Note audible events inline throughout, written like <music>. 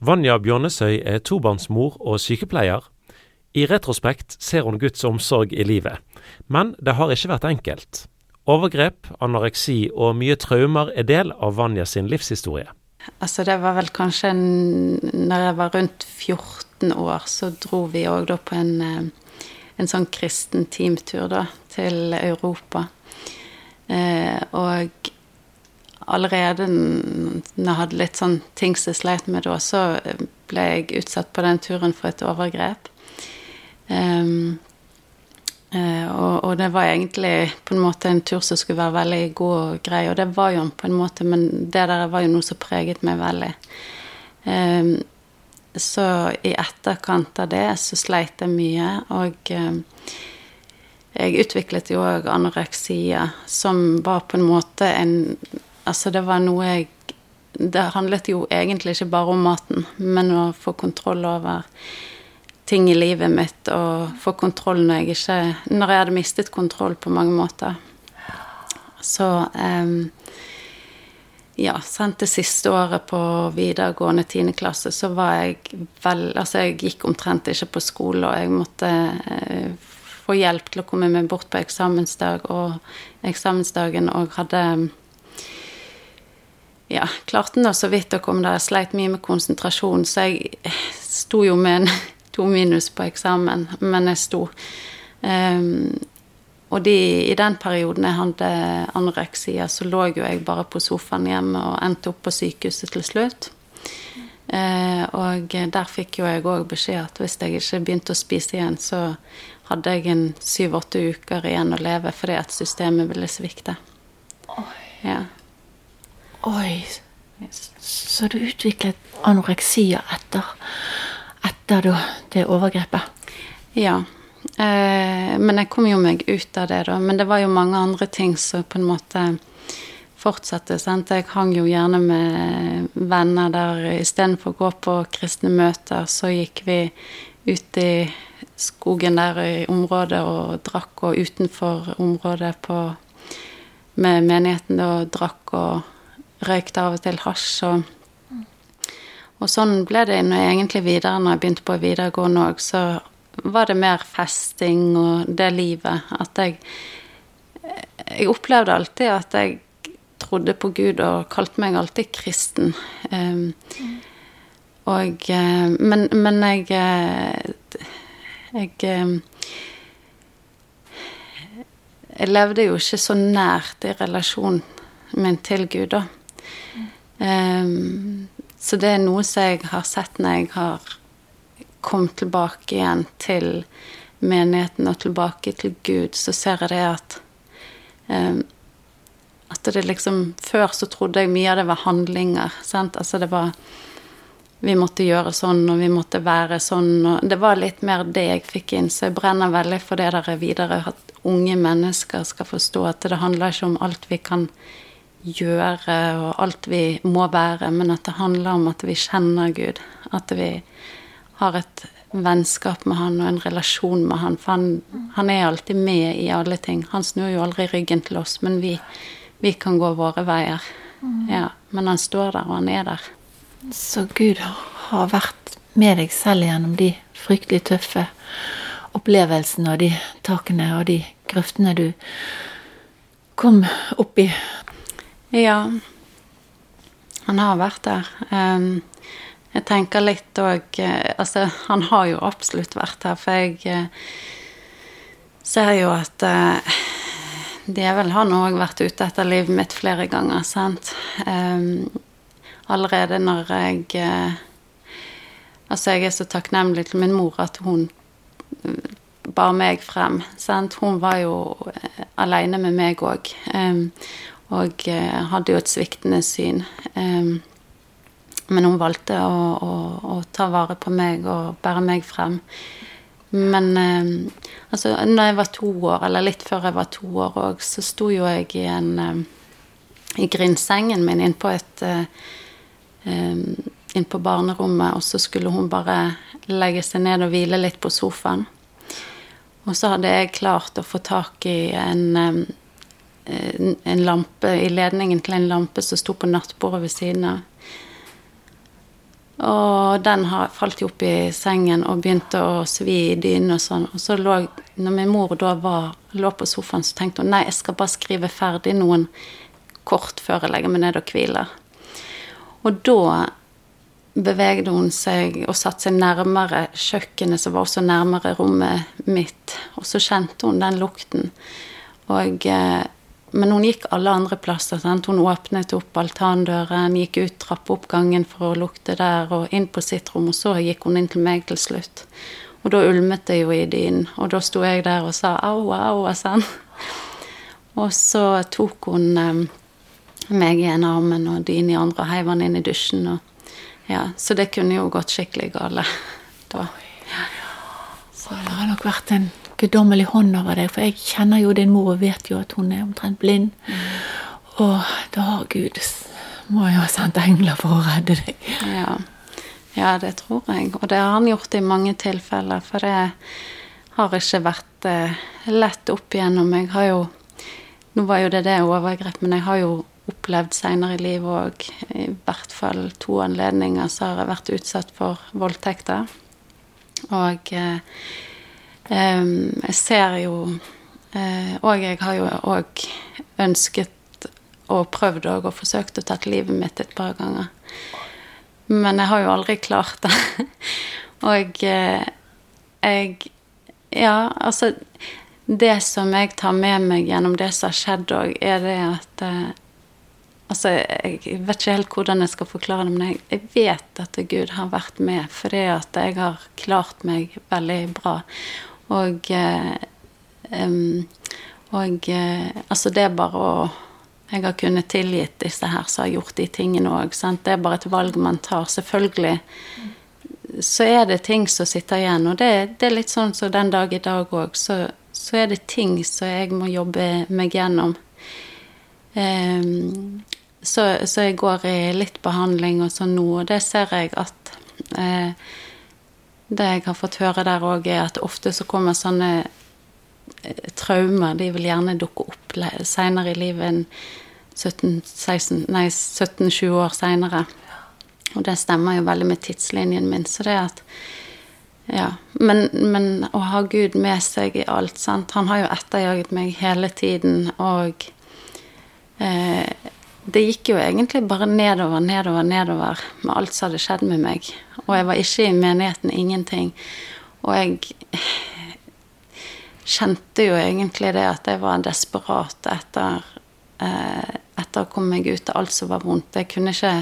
Vanja Bjørnesøy er tobarnsmor og sykepleier. I retrospekt ser hun Guds omsorg i livet, men det har ikke vært enkelt. Overgrep, anoreksi og mye traumer er del av Vanja sin livshistorie. Altså det var vel kanskje Når jeg var rundt 14 år, så dro vi òg på en, eh, en sånn kristen teamtur til Europa. Eh, og allerede når jeg hadde litt sånn ting som jeg sleit med da, så ble jeg utsatt på den turen for et overgrep. Um, og, og, det var egentlig på en måte en tur som skulle være veldig god og grei, og det var jo på en måte, men det der var jo noe som preget meg veldig. Um, så i etterkant av det så sleit jeg mye, og um, jeg utviklet jo òg anoreksia, som var på en måte en Altså, det var noe jeg Det handlet jo egentlig ikke bare om maten, men å få kontroll over ting i livet mitt og få kontroll når jeg ikke Når jeg hadde mistet kontroll på mange måter. Så um, ja, sant, det siste året på videregående tiendeklasse så var jeg vel Altså, jeg gikk omtrent ikke på skole, og jeg måtte eh, få hjelp til å komme meg bort på eksamensdag, og eksamensdagen og hadde ja, klarte nå så vidt å komme der. Jeg sleit mye med konsentrasjon, så jeg sto jo med en <laughs> to minus på eksamen, men jeg sto. Um, og de, i den perioden jeg hadde anoreksia, så lå jo jeg bare på sofaen hjemme og endte opp på sykehuset til slutt. Uh, og der fikk jo jeg òg beskjed at hvis jeg ikke begynte å spise igjen, så hadde jeg en syv-åtte uker igjen å leve fordi at systemet ville svikte. Ja. Oi. Så du utviklet anoreksia etter, etter det overgrepet? Ja. Eh, men jeg kom jo meg ut av det, da. Men det var jo mange andre ting som på en måte fortsatte. Sant? Jeg hang jo gjerne med venner der istedenfor å gå på kristne møter, så gikk vi ut i skogen der i området og drakk, og utenfor området på, med menigheten og drakk og røykte av og til hasj. Og, og sånn ble det når jeg egentlig videre, når jeg begynte på videregående òg, så var det mer festing og det livet. At jeg Jeg opplevde alltid at jeg trodde på Gud og kalte meg alltid kristen. Um, og eh, Men, men jeg eh, Jeg jeg levde jo ikke så nært i relasjonen min til Gud, da. Um, så det er noe som jeg har sett når jeg har kommet tilbake igjen til menigheten og tilbake til Gud, så ser jeg det at um, At det liksom Før så trodde jeg mye av det var handlinger. Sant? Altså det var Vi måtte gjøre sånn, og vi måtte være sånn, og Det var litt mer det jeg fikk inn, så jeg brenner veldig for det der videre. At unge mennesker skal forstå at det handler ikke om alt vi kan gjøre og alt vi må være, men at det handler om at vi kjenner Gud. At vi har et vennskap med han og en relasjon med han. For han, han er alltid med i alle ting. Han snur jo aldri ryggen til oss, men vi, vi kan gå våre veier. Ja, men han står der, og han er der. Så Gud har vært med deg selv gjennom de fryktelig tøffe opplevelsene og de takene og de grøftene du kom opp i ja. Han har vært der. jeg tenker litt òg eh, Altså, han har jo absolutt vært her, for jeg eh, ser jo at uh, djevel har nå òg vært ute etter livet mitt flere ganger, sant. allerede når jeg Altså, jeg er så takknemlig til min mor at hun bar meg frem. Sant? Hun var jo aleine med meg òg. Um, og eh, hadde jo et sviktende syn. Men hun valgte å, å, å, ta vare på meg og bære meg frem. Men altså, når jeg var to år, eller litt før jeg var to år òg, så sto jo jeg i en i grindsengen min inn på et inn på barnerommet, og så skulle hun bare legge seg ned og hvile litt på sofaen. Og så hadde jeg klart å få tak i en Eh, en lampe i ledningen til en lampe som sto på nattbordet ved siden av. Og den falt jo opp i sengen og begynte å svi i dynen og sånn. Og så lå Når min mor da var, lå på sofaen, så tenkte hun nei, jeg skal bare skrive ferdig noen kort før jeg legger meg ned og hviler. Og da bevegde hun seg og satte seg nærmere kjøkkenet, som var også nærmere rommet mitt. Og så kjente hun den lukten. Og, eh, men hun gikk alle andre plasser. Sant? Hun åpnet opp altandøren, gikk ut trappeoppgangen for å lukte der, og inn på sitt rom, og så gikk hun inn til meg til slutt. Og da ulmet det jo i dynen, og da sto jeg der og sa au, au, sånn. Og så tok hun eh, meg i en armen og dynen i andre og heiv han inn i dusjen. og ja, så det kunne jo gått skikkelig galt da. Så det har nok vært en guddommelig hånd over deg, for jeg kjenner jo din mor og vet jo at hun er omtrent blind. Og da har Gud må jo ha sendt engler for å redde deg. Ja. ja, det tror jeg. Og det har han gjort i mange tilfeller, for det har ikke vært eh, lett opp igjennom. Jeg har jo Nå var jo det det overgrep, men jeg har jo opplevd seinere i livet òg. I hvert fall to anledninger så har jeg vært utsatt for voldtekter. Og eh, jeg ser jo eh, Og jeg har jo òg ønsket og prøvd og forsøkt å ta livet mitt et par ganger. Men jeg har jo aldri klart det. <laughs> og eh, jeg Ja, altså Det som jeg tar med meg gjennom det som har skjedd òg, er det at eh, Altså, jeg vet ikke helt hvordan jeg skal forklare det, men jeg, jeg vet at Gud har vært med fordi at jeg har klart meg veldig bra. Og um, Og altså, det er bare å Jeg har kunnet tilgitt disse her som har gjort de tingene òg. Det er bare et valg man tar. Selvfølgelig så er det ting som sitter igjen, og det, det er litt sånn som så den dag i dag òg, så, så, er det ting som jeg må jobbe meg gjennom. Um, så, så, jeg går i litt behandling og sånn nå, og det ser jeg at eh, Det jeg har fått høre der òg, er at ofte så kommer sånne eh, traumer De vil gjerne dukke opp seinere i livet enn 17-20 år seinere. Og det stemmer jo veldig med tidslinjen min. Så det at Ja. Men, men å ha Gud med seg i alt, sant Han har jo etterjaget meg hele tiden, og eh, det gikk jo egentlig bare nedover, nedover, nedover med alt som hadde skjedd med meg. Og jeg var ikke i menigheten, ingenting. Og jeg kjente jo egentlig det at jeg var desperat etter, eh, etter å komme meg ut av alt som var vondt. Jeg kunne ikke,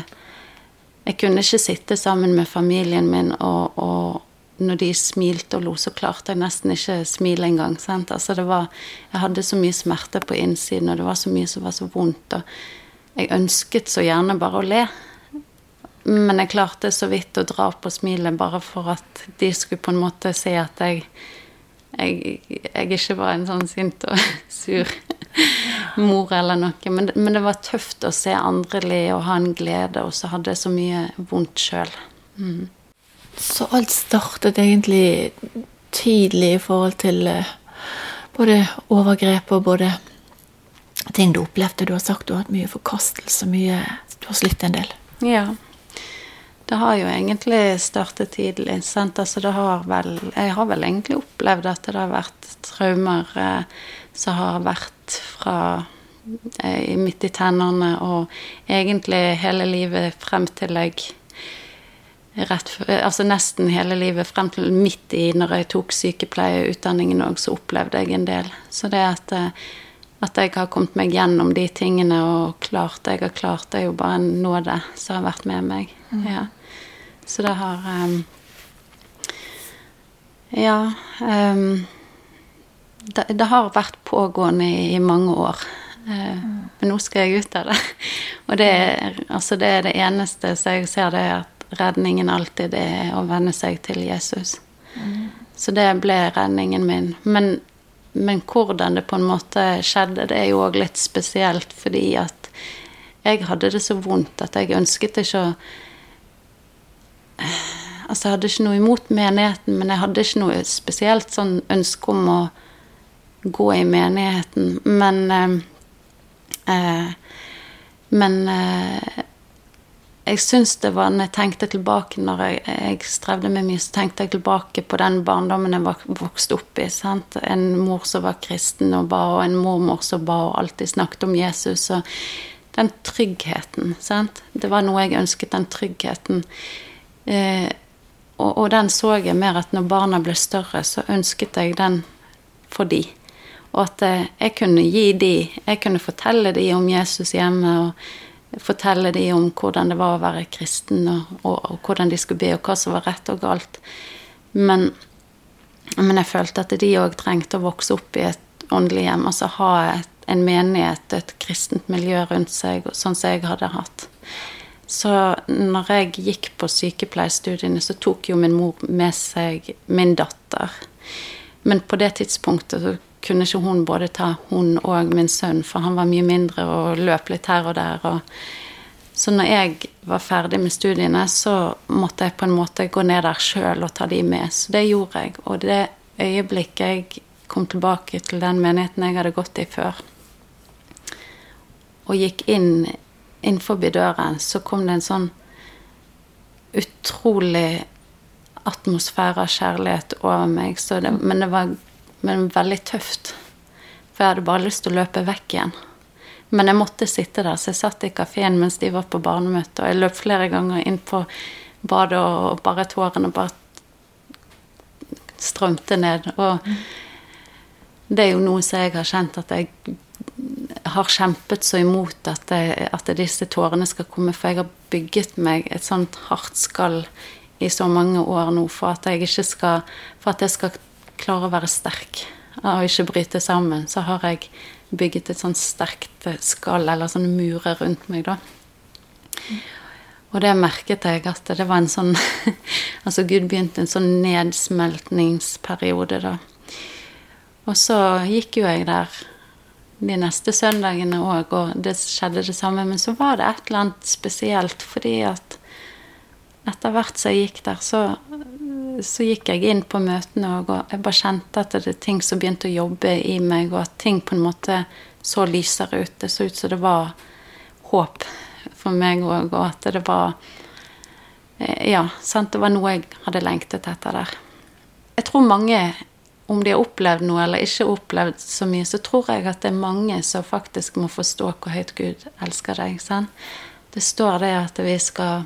jeg kunne ikke sitte sammen med familien min, og, og når de smilte og lo, så klarte jeg nesten ikke smile engang. Altså det var, jeg hadde så mye smerte på innsiden, og det var så mye som var så vondt. og jeg ønsket så gjerne bare å le. Men jeg klarte så vidt å dra på smilet bare for at de skulle på en måte se at jeg, jeg, jeg ikke var en sånn sint og <laughs> sur mor eller noe. Men, men, det var tøft å se andre le og ha en glede, og så hadde jeg så mye vondt sjøl. Mm. Så alt startet egentlig tidlig i forhold til eh, både overgrep og både ting du opplevde. Du har sagt du har hatt mye forkastelse, mye Du har slitt en del. Ja. Det har jo egentlig startet tidlig. Sant? Altså det har vel Jeg har vel egentlig opplevd at det har vært traumer eh, som har vært fra eh, midt i tennene og egentlig hele livet frem til jeg Rett, altså nesten hele livet frem til midt i når jeg tok sykepleierutdanningen òg, så opplevde jeg en del. Så det at eh, at jeg har kommet meg gjennom de tingene og klart det jeg har klart, det er jo bare en nåde som har vært med meg. Mm. Ja. Så det har um, Ja. Um, det, det, har vært pågående i, i mange år. Uh, mm. Men nå skal jeg ut av det. <laughs> Og det er, altså det, er det eneste så jeg ser, det er at redningen alltid er å venne seg til Jesus. Mm. Så det ble redningen min. Men men hvordan det på en måte skjedde, det er jo òg litt spesielt, fordi at jeg hadde det så vondt at jeg ønsket ikke å Altså, jeg hadde ikke noe imot menigheten, men jeg hadde ikke noe spesielt sånn ønske om å gå i menigheten. Men eh, eh Men eh, jeg syns det var Når jeg tenkte tilbake når jeg, jeg, strevde med mye, så tenkte jeg tilbake på den barndommen jeg vokste opp i. Sant? En mor som var kristen og ba, og en mormor som ba og alltid snakket om Jesus. Og den tryggheten, sant. Det var noe jeg ønsket, den tryggheten. Eh, og, og, den så jeg mer at når barna ble større, så ønsket jeg den for de. Og at eh, jeg kunne gi de, jeg kunne fortelle de om Jesus hjemme. og fortelle dem om hvordan det var å være kristen, og, og, og, hvordan de skulle be, og hva som var rett og galt. Men, men jeg følte at de òg trengte å vokse opp i et åndelig hjem. Altså ha et, en menighet, et kristent miljø rundt seg, sånn som jeg hadde hatt. Så når jeg gikk på sykepleierstudiene, så tok jo min mor med seg min datter. Men på det tidspunktet kunne ikke hun både ta hun og min sønn, for han var mye mindre og løp litt her og der. Og så når jeg var ferdig med studiene, så måtte jeg på en måte gå ned der sjøl og ta de med. Så det gjorde jeg. Og det øyeblikket jeg kom tilbake til den menigheten jeg hadde gått i før, og gikk inn innenfor døren, så kom det en sånn utrolig atmosfære av kjærlighet over meg. Det, men det var men veldig tøft. For jeg hadde bare lyst til å løpe vekk igjen. Men jeg måtte sitte der, så jeg satt i kafeen mens de var på barnemøte. Og jeg løp flere ganger inn på badet, og bare tårene bare strømte ned. Og det er jo noe som jeg har kjent at jeg har kjempet så imot at, jeg, at disse tårene skal komme. For jeg har bygget meg et sånt hardt skall i så mange år nå for at jeg skal For at jeg skal klare å være sterk og ikke bryte sammen, så har jeg bygget et sånn sterkt skall, eller sånne murer rundt meg, da. Og det merket jeg at det var en sånn <laughs> Altså Gud begynte en sånn nedsmeltningsperiode, da. Og så gikk jo jeg der de neste søndagene òg, og det skjedde det samme. Men så var det et eller annet spesielt, fordi at etter hvert som jeg gikk der, så så gikk jeg inn på møtene, og jeg bare kjente at det er ting som begynte å jobbe i meg, og at ting på en måte så lysere ut. Det så ut som det var håp for meg òg, og at det var eh, Ja, sant, det var noe jeg hadde lengtet etter der. Jeg tror mange, om de har opplevd noe eller ikke opplevd så mye, så tror jeg at det er mange som faktisk må forstå hvor høyt Gud elsker deg. Sant? Det står det at vi skal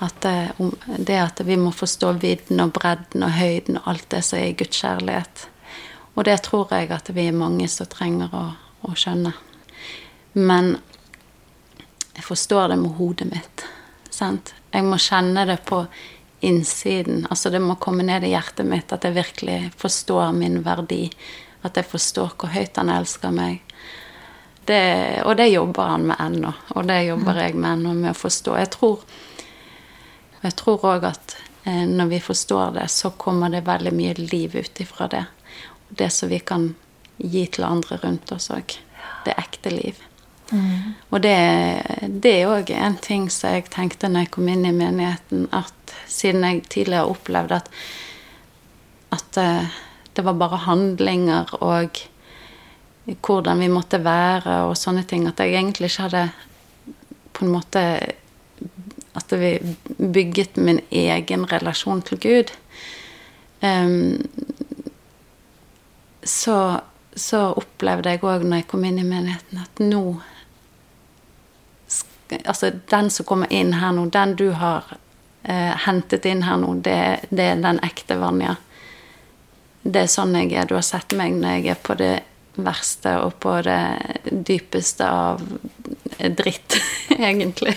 at det, det, at vi må forstå vidden og bredden og høyden og alt det som er i Guds kjærlighet. Og det tror jeg at vi er mange som trenger å, å skjønne. Men jeg forstår det med hodet mitt. Sant? Jeg må kjenne det på innsiden. Altså det må komme ned i hjertet mitt at jeg virkelig forstår min verdi. At jeg forstår hvor høyt han elsker meg. Det, og det jobber han med ennå. Og det jobber jeg med ennå, med å forstå. Jeg tror og jeg tror òg at eh, når vi forstår det, så kommer det veldig mye liv ut ifra det. Det som vi kan gi til andre rundt oss òg. Det ekte liv. Mm. Og det, det er òg en ting som jeg tenkte når jeg kom inn i menigheten, at siden jeg tidligere opplevde at, at eh, det var bare handlinger og hvordan vi måtte være og sånne ting, at jeg egentlig ikke hadde på en måte at vi bygget min egen relasjon til Gud. Um, så, så, opplevde jeg òg når jeg kom inn i menigheten, at nå Altså, den som kommer inn her nå, den du har uh, hentet inn her nå, det, det, er den ekte Vanja. Det er sånn jeg er. Du har sett meg når jeg er på det verste og på det dypeste av dritt, <laughs> egentlig.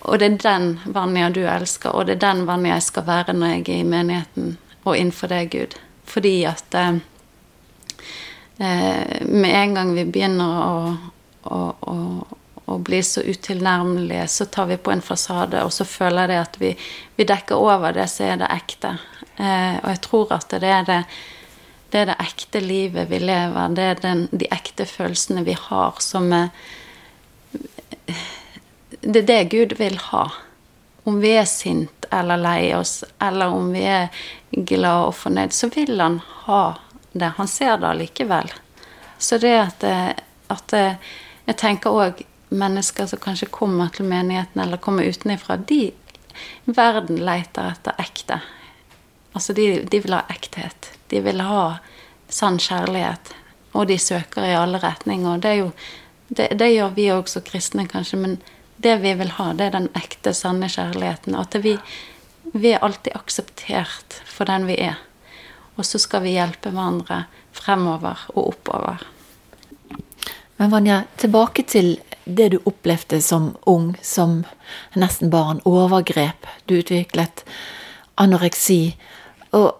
Og det er den Vanja du elsker, og det er den Vanja jeg skal være når jeg er i menigheten og innenfor deg, Gud. Fordi at eh, eh, med en gang vi begynner å, å, å, å, bli så utilnærmelige, så tar vi på en fasade, og så føler jeg at vi, vi dekker over det som er det ekte. Eh, og jeg tror at det er det, det er det ekte livet vi lever, det er den, de ekte følelsene vi har, som er det er det Gud vil ha. Om vi er sint eller lei oss, eller om vi er glad og fornøyd, så vil han ha det. Han ser det allikevel. Så det at, at Jeg tenker òg mennesker som kanskje kommer til menigheten eller kommer utenfra, de verden leter etter ekte. Altså, de, de vil ha ekthet. De vil ha sann kjærlighet. Og de søker i alle retninger. Det, jo, det, det gjør vi òg som kristne, kanskje, men det vi vil ha, det er den ekte, sanne kjærligheten. At vi, vi er alltid akseptert for den vi er. Og så skal vi hjelpe hverandre fremover og oppover. Men Vanja, tilbake til det du opplevde som ung, som nesten barn. Overgrep. Du utviklet anoreksi. Og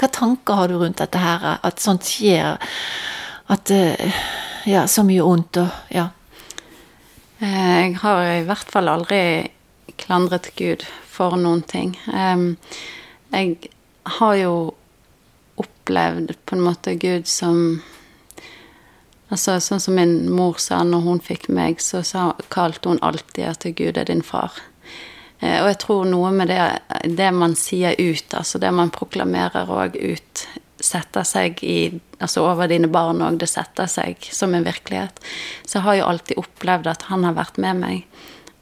hva tanker har du rundt dette her, at sånt skjer? At Ja, så mye vondt og Ja. Eh, jeg har i hvert fall aldri klandret Gud for noen ting. Jeg har jo opplevd på en måte Gud som Altså, sånn som min mor sa når hun fikk meg, så sa, kalte hun alltid at Gud er din far. Eh, og jeg tror noe med det, det man sier ut, altså det man proklamerer òg ut, setter seg i Altså over dine barn òg, det setter seg som en virkelighet. Så jeg har jo alltid opplevd at han har vært med meg.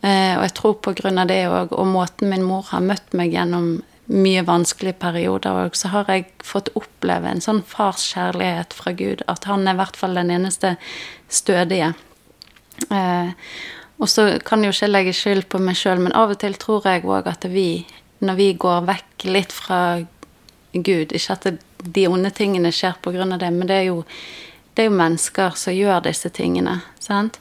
Eh, og jeg tror av det òg, og måten min mor har møtt meg gjennom mye vanskelige perioder òg, så har jeg fått oppleve en sånn farskjærlighet fra Gud. At han er i hvert fall den eneste stødige. Eh, og så kan jeg jo ikke legge skyld på meg sjøl, men av og til tror jeg òg at vi, når vi går vekk litt fra Gud Ikke at de onde tingene skjer av det, men det er jo, det er jo mennesker som gjør disse tingene. sant?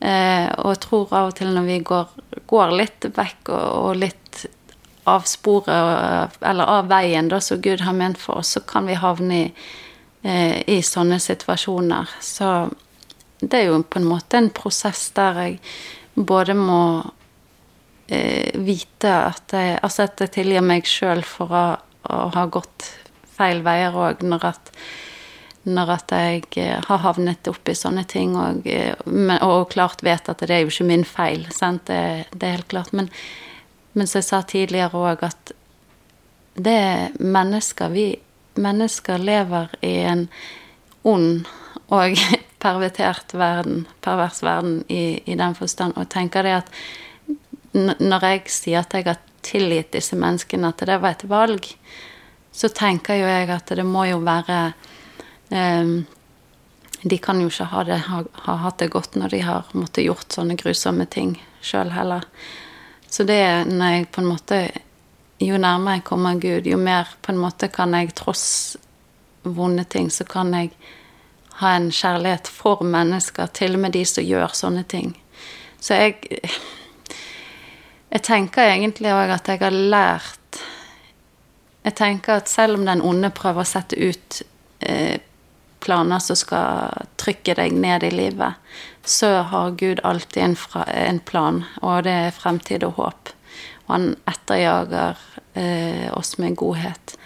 Eh, og jeg tror av og til når vi går, går litt vekk og, og, litt av sporet, eller av veien da, som Gud har ment for oss, så kan vi havne i, eh, i sånne situasjoner. Så det er jo på en måte en prosess der jeg både må eh, vite at jeg, altså at jeg tilgir meg sjøl for å, å, ha gått feil veier òg, når at når at jeg eh, har havnet oppi sånne ting, og, eh, og, klart vet at det er jo ikke min feil. Sant? Det, det er helt klart. Men, men som jeg sa tidligere òg, at det er mennesker Vi mennesker lever i en ond og <laughs> pervertert verden, pervers verden i, i den forstand. Og tenker det at når jeg sier at jeg har tilgitt disse menneskene, at det var et valg, så tenker jo jeg at det må jo være um, De kan jo ikke ha, det, ha, ha, hatt det godt når de har måttet gjort sånne grusomme ting sjøl heller. Så det er når jeg på en måte Jo nærmere jeg kommer Gud, jo mer på en måte kan jeg tross vonde ting, så kan jeg ha en kjærlighet for mennesker, til og med de som gjør sånne ting. Så jeg Jeg tenker egentlig òg at jeg har lært Jeg tenker at selv om den onde prøver å sette ut eh, planer som skal trykke deg ned i livet, så har Gud alltid en, fra, en plan, og det er fremtid og håp. Og han etterjager eh, oss med godhet.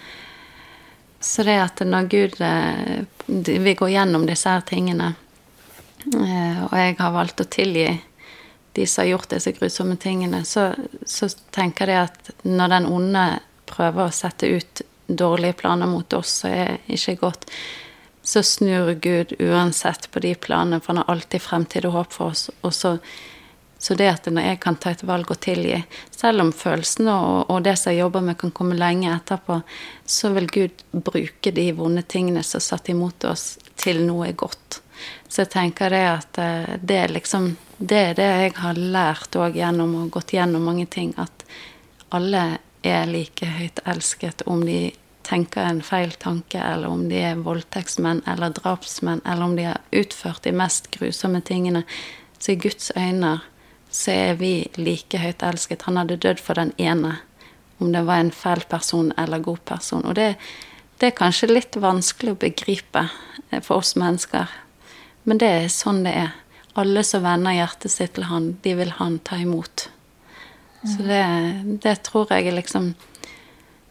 Så det at når Gud eh, Vi går gjennom disse her tingene, eh, og jeg har valgt å tilgi de som har gjort disse grusomme tingene, så, så tenker jeg at når den onde prøver å sette ut dårlige planer mot oss, så er ikke godt, så snur Gud uansett på de planene, for han har alltid fremtid og håp for oss. Og så så det at når jeg kan ta et valg og tilgi, selv om følelsene og, og, det som jeg jobber med, kan komme lenge etterpå, så vil Gud bruke de vonde tingene som satt imot oss, til noe godt. Så jeg tenker det at eh, det er liksom Det er det jeg har lært òg gjennom og gått gjennom mange ting, at alle er like høyt elsket om de tenker en feil tanke, eller om de er voldtektsmenn eller drapsmenn, eller om de har utført de mest grusomme tingene. Så i Guds øyne så er vi like høyt elsket. Han hadde dødd for den ene, om det var en feil person eller god person. Og det, det er kanskje litt vanskelig å begripe eh, for oss mennesker, men det er sånn det er. Alle som vender hjertet sitt til han, de vil han ta imot. Så det, det tror jeg er liksom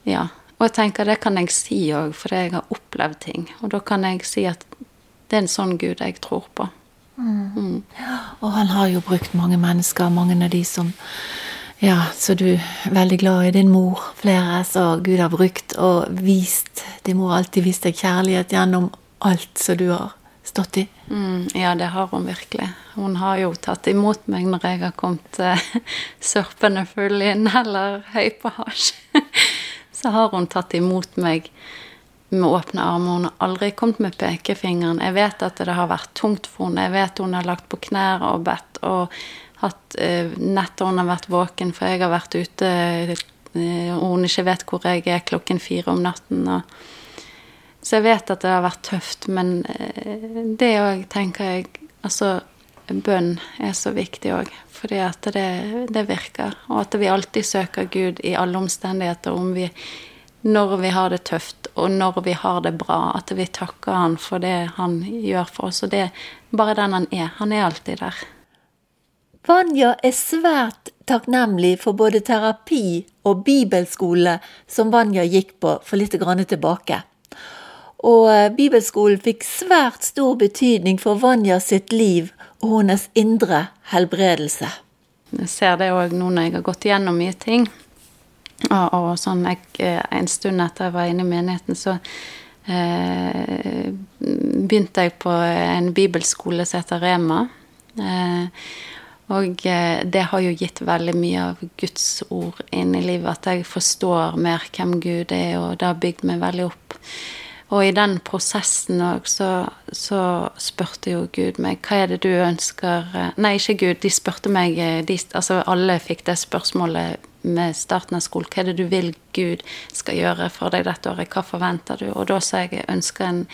Ja. Og jeg tenker det kan jeg si òg, fordi jeg har opplevd ting. Og da kan jeg si at det er en sånn Gud jeg tror på. Mm. Og han har jo brukt mange mennesker, mange av de som Ja, så du er veldig glad i din mor. Flere som Gud har brukt og vist. Din mor har alltid vist deg kjærlighet gjennom alt som du har stått i? Mm, ja, det har hun virkelig. Hun har jo tatt imot meg når jeg har kommet uh, <laughs> sørpende full inn eller høy på hasj. <laughs> Så har hun tatt imot meg med åpne armer. Hun har aldri kommet med pekefingeren. Jeg vet at det har vært tungt for henne. Jeg vet hun har lagt på knær og bedt og hatt uh, netter hun har vært våken, for jeg har vært ute og uh, hun ikke vet hvor jeg er klokken fire om natten. Og, så jeg vet at det har vært tøft, men eh, det òg tenker jeg Altså, bønn er så viktig òg, fordi at det, det virker. Og at vi alltid søker Gud i alle omstendigheter, om vi når vi har det tøft, og når vi har det bra. At vi takker han for det han gjør for oss. Og det er bare den han er. Han er alltid der. Vanja er svært takknemlig for både terapi og bibelskole som Vanja gikk på for litt grann tilbake. Og eh, bibelskolen fikk svært stor betydning for Vanja sitt liv og hennes indre helbredelse. Jeg ser det òg nå når jeg har gått igjennom mye ting. Og, og sånn jeg, eh, En stund etter jeg var inne i menigheten, så eh, begynte jeg på en bibelskole som heter Rema. Eh, og eh, det har jo gitt veldig mye av Guds ord inn i livet. At jeg forstår mer hvem Gud er, og det har bygd meg veldig opp. Og i den prosessen òg så, så, spurte jo Gud meg hva er det du ønsker eh, Nei, ikke Gud, de spurte meg eh, de, Altså alle fikk det spørsmålet med starten av skolen. Hva er det du vil Gud skal gjøre for deg dette året? Hva forventer du? Og da sa jeg jeg ønsker en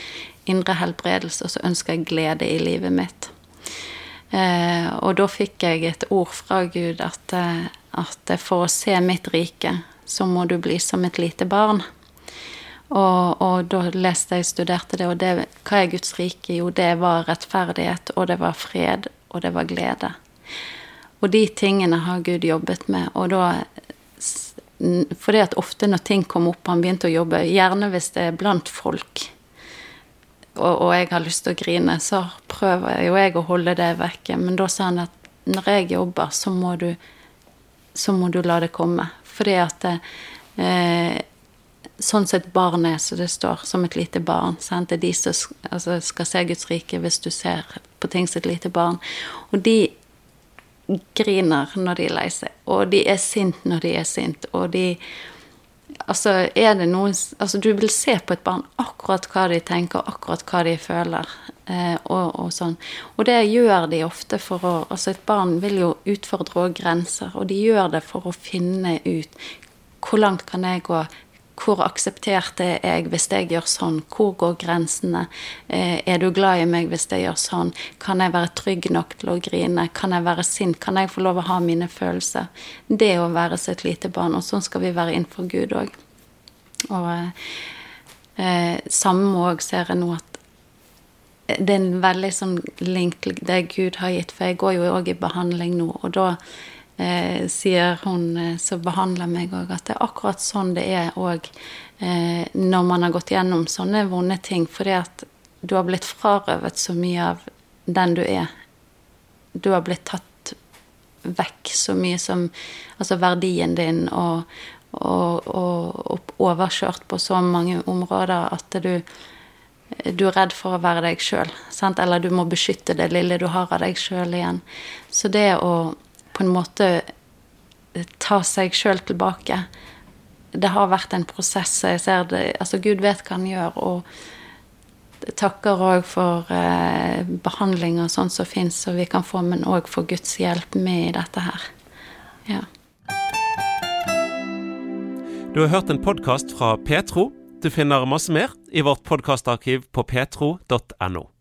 indre helbredelse, og så ønsker jeg glede i livet mitt. Eh, og da fikk jeg et ord fra Gud at, eh, at for å se mitt rike, så må du bli som et lite barn. Og, og, da leste jeg, studerte det, og det, hva er Guds rike? Jo, det var rettferdighet, og det var fred, og det var glede. Og de tingene har Gud jobbet med, og da Fordi at ofte når ting kom opp, han begynte å jobbe, gjerne hvis det er blant folk, og, og jeg har lyst til å grine, så prøver jo jeg å holde det vekke. Men da sa han at når jeg jobber, så må du, så må du la det komme. Fordi at eh, sånn som et barn er, så det står, som et lite barn. Sant? Det er de som altså, skal se Guds rike hvis du ser på ting som et lite barn. Og de griner når de er lei seg, og de er sint når de er sint, og de Altså, er det noen Altså, du vil se på et barn akkurat hva de tenker, akkurat hva de føler, eh, og, og, sånn. Og det gjør de ofte for å Altså, et barn vil jo utfordre òg grenser, og de gjør det for å finne ut hvor langt kan jeg gå, hvor akseptert er jeg hvis jeg gjør sånn? Hvor går grensene? Eh, er du glad i meg hvis jeg gjør sånn? Kan jeg være trygg nok til å grine? Kan jeg være sint? Kan jeg få lov å ha mine følelser? Det å være så et lite barn. Og sånn skal vi være innenfor Gud òg. Og eh, samme òg ser jeg nå at det er en veldig sånn link til det Gud har gitt, for jeg går jo òg i behandling nå, og da eh, sier hun eh, som behandler meg òg, at det er akkurat sånn det er òg eh, når man har gått gjennom sånne vonde ting. Fordi at du har blitt frarøvet så mye av den du er. Du har blitt tatt vekk så mye som Altså verdien din og, og, og, og overkjørt på så mange områder at du du er redd for å være deg sjøl, eller du må beskytte det lille du har av deg sjøl igjen. Så det å på en måte ta seg sjøl tilbake. Det har vært en prosess, og jeg ser det Altså, Gud vet hva han gjør, og takker òg for eh, behandling og sånt som fins, så vi kan få, men òg for Guds hjelp med i dette her. Ja. Du har hørt en podkast fra Petro. Du finner masse mer i vårt podkastarkiv på petro.no.